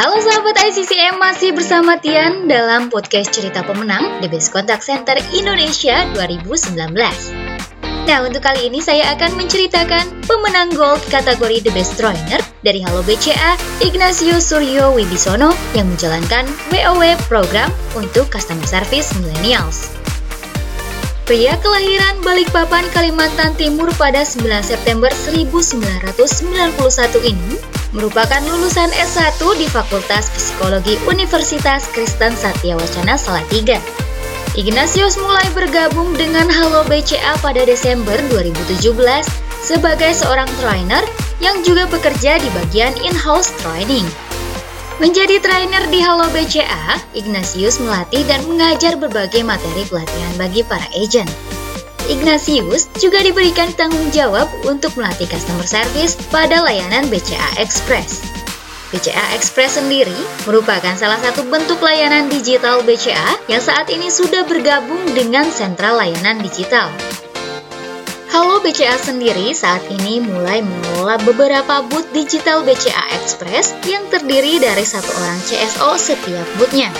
Halo sahabat ICCM, masih bersama Tian dalam podcast cerita pemenang The Best Contact Center Indonesia 2019. Nah, untuk kali ini saya akan menceritakan pemenang gold kategori The Best Trainer dari Halo BCA, Ignacio Suryo Wibisono yang menjalankan WOW program untuk customer service millennials. Pria kelahiran Balikpapan, Kalimantan Timur pada 9 September 1991 ini merupakan lulusan S1 di Fakultas Psikologi Universitas Kristen Satya Wacana Salatiga. Ignatius mulai bergabung dengan Halo BCA pada Desember 2017 sebagai seorang trainer yang juga bekerja di bagian in-house training. Menjadi trainer di Halo BCA, Ignatius melatih dan mengajar berbagai materi pelatihan bagi para agent. Ignatius juga diberikan tanggung jawab untuk melatih customer service pada layanan BCA Express. BCA Express sendiri merupakan salah satu bentuk layanan digital BCA yang saat ini sudah bergabung dengan sentral layanan digital. Halo BCA sendiri saat ini mulai mengelola beberapa booth digital BCA Express yang terdiri dari satu orang CSO setiap boothnya.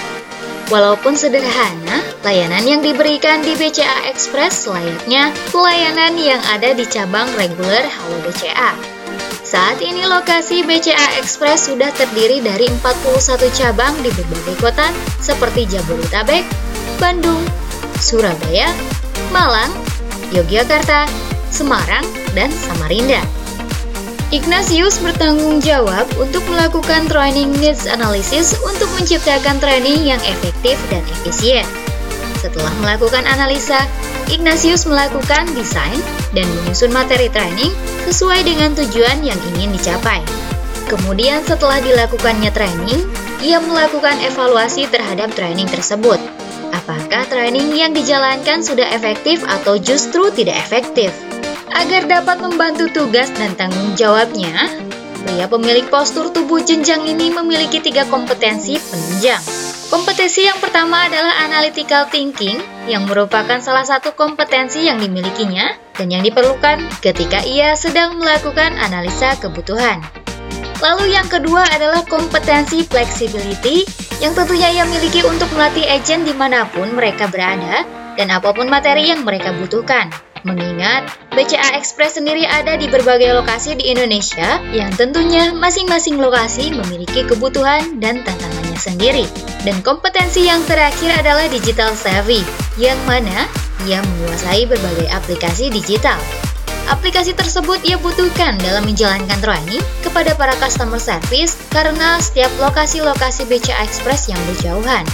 Walaupun sederhana, layanan yang diberikan di BCA Express layaknya pelayanan yang ada di cabang reguler Halo BCA. Saat ini lokasi BCA Express sudah terdiri dari 41 cabang di berbagai kota seperti Jabodetabek, Bandung, Surabaya, Malang, Yogyakarta, Semarang, dan Samarinda. Ignatius bertanggung jawab untuk melakukan training needs analysis untuk menciptakan training yang efektif dan efisien. Setelah melakukan analisa, Ignatius melakukan desain dan menyusun materi training sesuai dengan tujuan yang ingin dicapai. Kemudian setelah dilakukannya training, ia melakukan evaluasi terhadap training tersebut. Apakah training yang dijalankan sudah efektif atau justru tidak efektif? Agar dapat membantu tugas dan tanggung jawabnya, pria pemilik postur tubuh jenjang ini memiliki tiga kompetensi penunjang. Kompetensi yang pertama adalah analytical thinking, yang merupakan salah satu kompetensi yang dimilikinya dan yang diperlukan ketika ia sedang melakukan analisa kebutuhan. Lalu yang kedua adalah kompetensi flexibility, yang tentunya ia miliki untuk melatih agent di mana pun mereka berada dan apa pun materi yang mereka butuhkan. Mengingat BCA Express sendiri ada di berbagai lokasi di Indonesia yang tentunya masing-masing lokasi memiliki kebutuhan dan tantangannya sendiri. Dan kompetensi yang terakhir adalah digital savvy, yang mana ia menguasai berbagai aplikasi digital. Aplikasi tersebut ia butuhkan dalam menjalankan training kepada para customer service karena setiap lokasi-lokasi BCA Express yang berjauhan.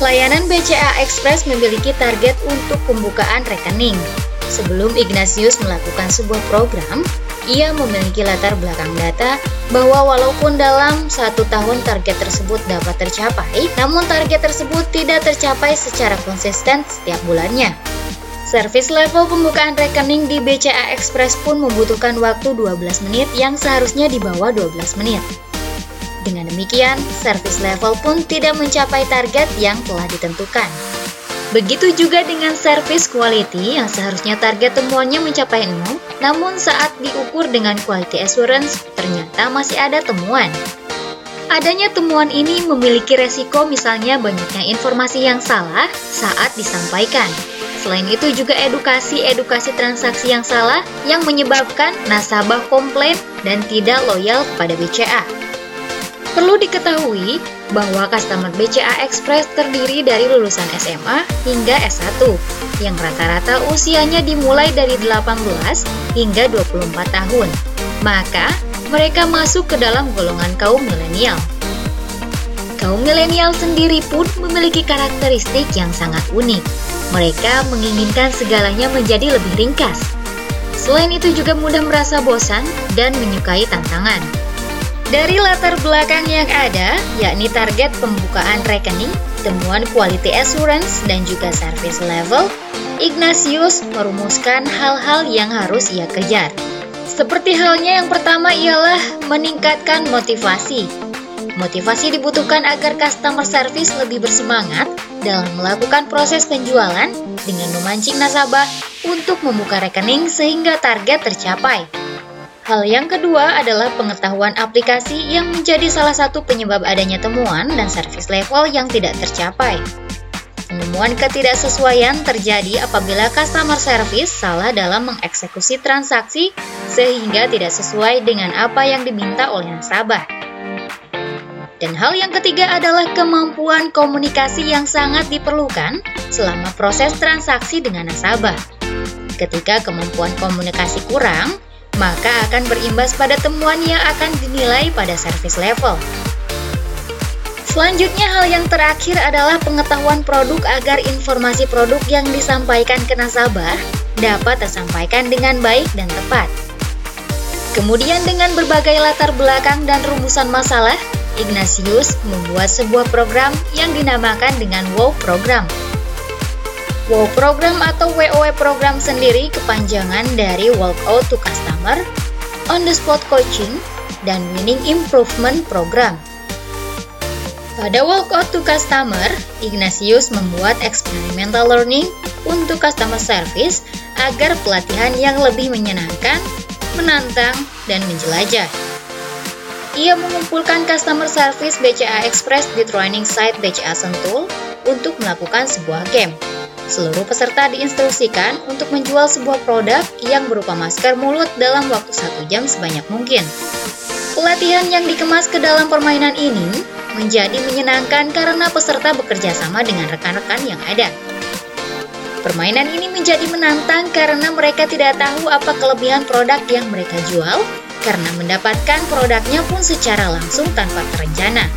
Layanan BCA Express memiliki target untuk pembukaan rekening, Sebelum Ignatius melakukan sebuah program, ia memiliki latar belakang data bahwa walaupun dalam satu tahun target tersebut dapat tercapai, namun target tersebut tidak tercapai secara konsisten setiap bulannya. Service level pembukaan rekening di BCA Express pun membutuhkan waktu 12 menit yang seharusnya di bawah 12 menit. Dengan demikian, service level pun tidak mencapai target yang telah ditentukan. Begitu juga dengan service quality yang seharusnya target temuannya mencapai 0, namun saat diukur dengan quality assurance ternyata masih ada temuan. Adanya temuan ini memiliki resiko misalnya banyaknya informasi yang salah saat disampaikan. Selain itu juga edukasi-edukasi transaksi yang salah yang menyebabkan nasabah komplain dan tidak loyal kepada BCA. Perlu diketahui bahwa customer BCA Express terdiri dari lulusan SMA hingga S1 yang rata-rata usianya dimulai dari 18 hingga 24 tahun. Maka, mereka masuk ke dalam golongan kaum milenial. Kaum milenial sendiri pun memiliki karakteristik yang sangat unik. Mereka menginginkan segalanya menjadi lebih ringkas. Selain itu juga mudah merasa bosan dan menyukai tantangan. Dari latar belakang yang ada, yakni target pembukaan rekening, temuan quality assurance, dan juga service level, Ignatius merumuskan hal-hal yang harus ia kejar. Seperti halnya yang pertama ialah meningkatkan motivasi. Motivasi dibutuhkan agar customer service lebih bersemangat dalam melakukan proses penjualan dengan memancing nasabah untuk membuka rekening sehingga target tercapai. Hal yang kedua adalah pengetahuan aplikasi yang menjadi salah satu penyebab adanya temuan dan service level yang tidak tercapai. Penemuan ketidaksesuaian terjadi apabila customer service salah dalam mengeksekusi transaksi sehingga tidak sesuai dengan apa yang diminta oleh nasabah. Dan hal yang ketiga adalah kemampuan komunikasi yang sangat diperlukan selama proses transaksi dengan nasabah. Ketika kemampuan komunikasi kurang, maka akan berimbas pada temuan yang akan dinilai pada service level. Selanjutnya hal yang terakhir adalah pengetahuan produk agar informasi produk yang disampaikan ke nasabah dapat tersampaikan dengan baik dan tepat. Kemudian dengan berbagai latar belakang dan rumusan masalah, Ignatius membuat sebuah program yang dinamakan dengan WOW Program. WOW Program atau WOW Program sendiri kepanjangan dari Walkout to Customer, On the Spot Coaching, dan Winning Improvement Program. Pada Walkout to Customer, Ignatius membuat experimental learning untuk customer service agar pelatihan yang lebih menyenangkan, menantang, dan menjelajah. Ia mengumpulkan customer service BCA Express di training site BCA Sentul untuk melakukan sebuah game. Seluruh peserta diinstruksikan untuk menjual sebuah produk yang berupa masker mulut dalam waktu satu jam sebanyak mungkin. Pelatihan yang dikemas ke dalam permainan ini menjadi menyenangkan karena peserta bekerja sama dengan rekan-rekan yang ada. Permainan ini menjadi menantang karena mereka tidak tahu apa kelebihan produk yang mereka jual karena mendapatkan produknya pun secara langsung tanpa terencana.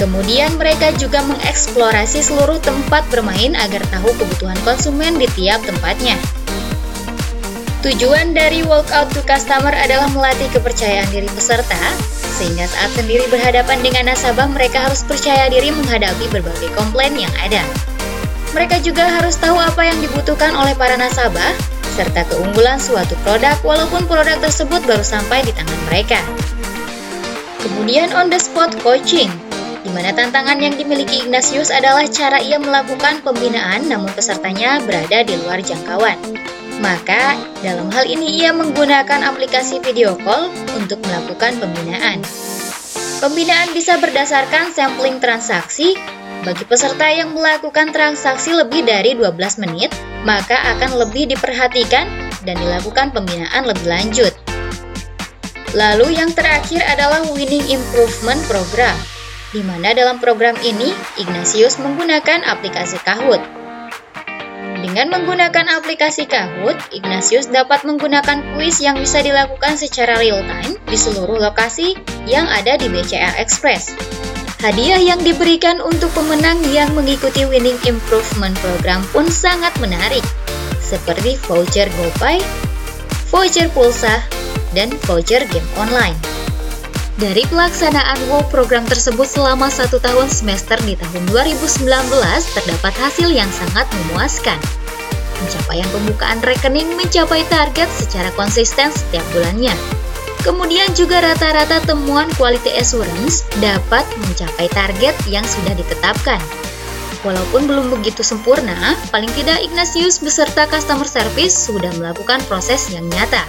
Kemudian mereka juga mengeksplorasi seluruh tempat bermain agar tahu kebutuhan konsumen di tiap tempatnya. Tujuan dari walkout to customer adalah melatih kepercayaan diri peserta, sehingga saat sendiri berhadapan dengan nasabah mereka harus percaya diri menghadapi berbagai komplain yang ada. Mereka juga harus tahu apa yang dibutuhkan oleh para nasabah, serta keunggulan suatu produk walaupun produk tersebut baru sampai di tangan mereka. Kemudian on the spot coaching, di mana tantangan yang dimiliki Ignatius adalah cara ia melakukan pembinaan namun pesertanya berada di luar jangkauan. Maka, dalam hal ini ia menggunakan aplikasi video call untuk melakukan pembinaan. Pembinaan bisa berdasarkan sampling transaksi. Bagi peserta yang melakukan transaksi lebih dari 12 menit, maka akan lebih diperhatikan dan dilakukan pembinaan lebih lanjut. Lalu yang terakhir adalah Winning Improvement Program di mana dalam program ini Ignatius menggunakan aplikasi Kahoot. Dengan menggunakan aplikasi Kahoot, Ignatius dapat menggunakan kuis yang bisa dilakukan secara real-time di seluruh lokasi yang ada di BCA Express. Hadiah yang diberikan untuk pemenang yang mengikuti Winning Improvement Program pun sangat menarik, seperti voucher GoPay, voucher pulsa, dan voucher game online. Dari pelaksanaan WOW program tersebut selama satu tahun semester di tahun 2019 terdapat hasil yang sangat memuaskan. Pencapaian pembukaan rekening mencapai target secara konsisten setiap bulannya. Kemudian juga rata-rata temuan quality assurance dapat mencapai target yang sudah ditetapkan. Walaupun belum begitu sempurna, paling tidak Ignatius beserta customer service sudah melakukan proses yang nyata.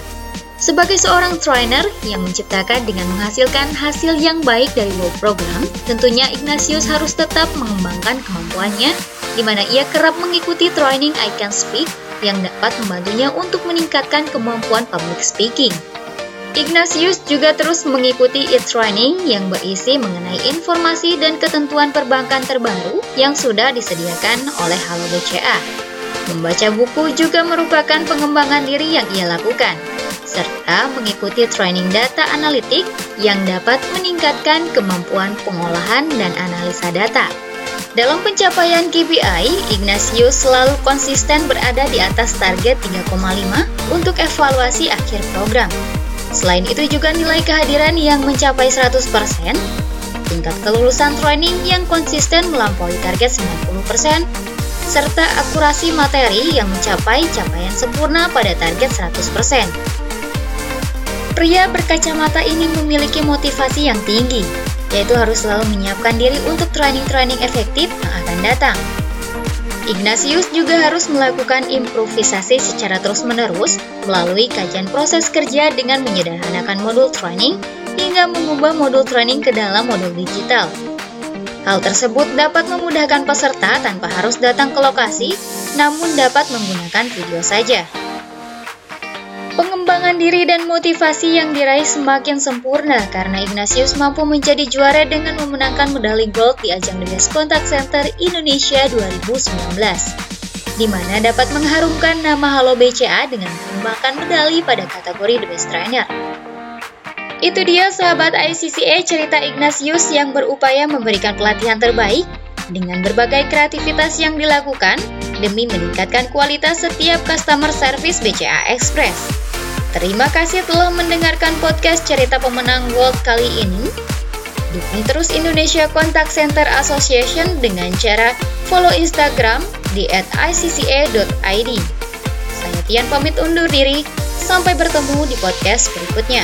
Sebagai seorang trainer yang menciptakan dengan menghasilkan hasil yang baik dari WOW program, tentunya Ignatius harus tetap mengembangkan kemampuannya, di mana ia kerap mengikuti training I Can Speak yang dapat membantunya untuk meningkatkan kemampuan public speaking. Ignatius juga terus mengikuti e-training yang berisi mengenai informasi dan ketentuan perbankan terbaru yang sudah disediakan oleh Halo BCA. Membaca buku juga merupakan pengembangan diri yang ia lakukan serta mengikuti training data analitik yang dapat meningkatkan kemampuan pengolahan dan analisa data. Dalam pencapaian KPI, Ignatius selalu konsisten berada di atas target 3,5 untuk evaluasi akhir program. Selain itu juga nilai kehadiran yang mencapai 100%, tingkat kelulusan training yang konsisten melampaui target 90%, serta akurasi materi yang mencapai capaian sempurna pada target 100%. Pria berkacamata ini memiliki motivasi yang tinggi, yaitu harus selalu menyiapkan diri untuk training-training efektif yang akan datang. Ignatius juga harus melakukan improvisasi secara terus-menerus melalui kajian proses kerja dengan menyederhanakan modul training hingga mengubah modul training ke dalam modul digital. Hal tersebut dapat memudahkan peserta tanpa harus datang ke lokasi, namun dapat menggunakan video saja. Pengembangan diri dan motivasi yang diraih semakin sempurna karena Ignatius mampu menjadi juara dengan memenangkan medali gold di ajang The Best Contact Center Indonesia 2019, di mana dapat mengharumkan nama Halo BCA dengan menyumbangkan medali pada kategori The Best Trainer. Itu dia sahabat ICCA cerita Ignatius yang berupaya memberikan pelatihan terbaik dengan berbagai kreativitas yang dilakukan demi meningkatkan kualitas setiap customer service BCA Express. Terima kasih telah mendengarkan podcast cerita pemenang World kali ini. Dukung terus Indonesia Contact Center Association dengan cara follow Instagram di @icca.id. Saya Tian pamit undur diri, sampai bertemu di podcast berikutnya.